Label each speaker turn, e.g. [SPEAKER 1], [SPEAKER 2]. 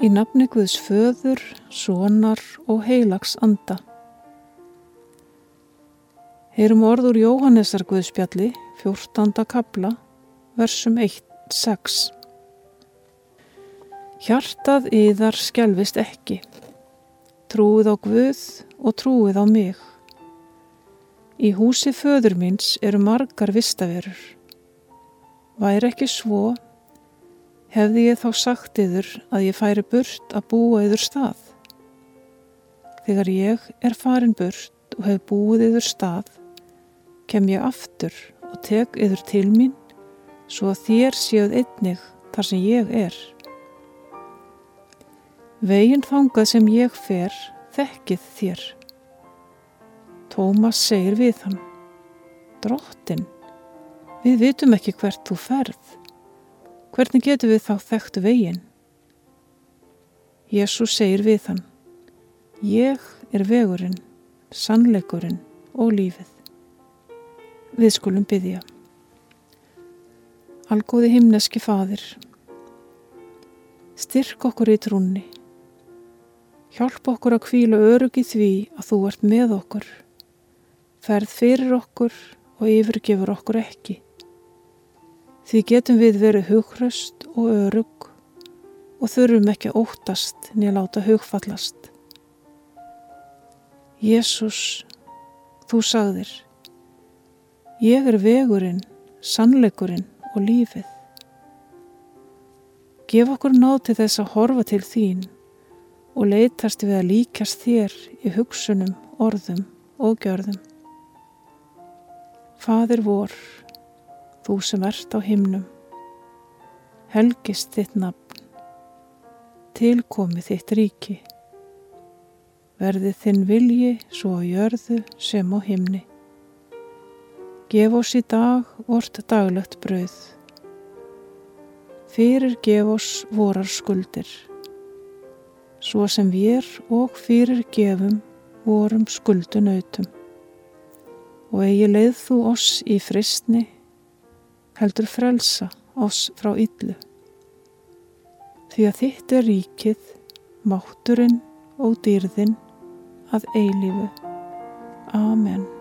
[SPEAKER 1] Í nafni Guðs föður, sonar og heilags anda. Heyrum orður Jóhannesar Guðspjalli, 14. kabla, versum 1-6. Hjartað yðar skjálfist ekki. Trúið á Guð og trúið á mig. Í húsi föður míns eru margar vistaverur. Væri ekki svo hefði ég þá sagt yður að ég færi burt að búa yður stað. Þegar ég er farin burt og hef búið yður stað, kem ég aftur og tek yður til mín, svo að þér séuð einnig þar sem ég er. Veginn þangað sem ég fer, þekkið þér. Tómas segir við hann, Drottin, við vitum ekki hvert þú ferð. Hvernig getur við þá þekktu veginn? Jésús segir við hann, ég er vegurinn, sannleikurinn og lífið. Við skulum byggja. Algóði himneski fadir, styrk okkur í trúnni, hjálp okkur að kvíla örug í því að þú ert með okkur, ferð fyrir okkur og yfirgefur okkur ekki. Því getum við verið hughröst og örug og þurfum ekki að óttast niður láta hugfallast. Jésús, þú sagðir, ég er vegurinn, sannleikurinn og lífið. Gef okkur náð til þess að horfa til þín og leytast við að líkast þér í hugsunum, orðum og gjörðum. Fadir vor, þú sem ert á himnum. Helgist þitt nafn, tilkomi þitt ríki. Verði þinn vilji svo á jörðu sem á himni. Gef oss í dag vort daglegt brauð. Fyrir gef oss vorar skuldir. Svo sem við og fyrir gefum vorum skuldunautum. Og eigi leið þú oss í fristni heldur frelsa oss frá yllu. Því að þitt er ríkið, mátturinn og dýrðinn að eilífu. Amen.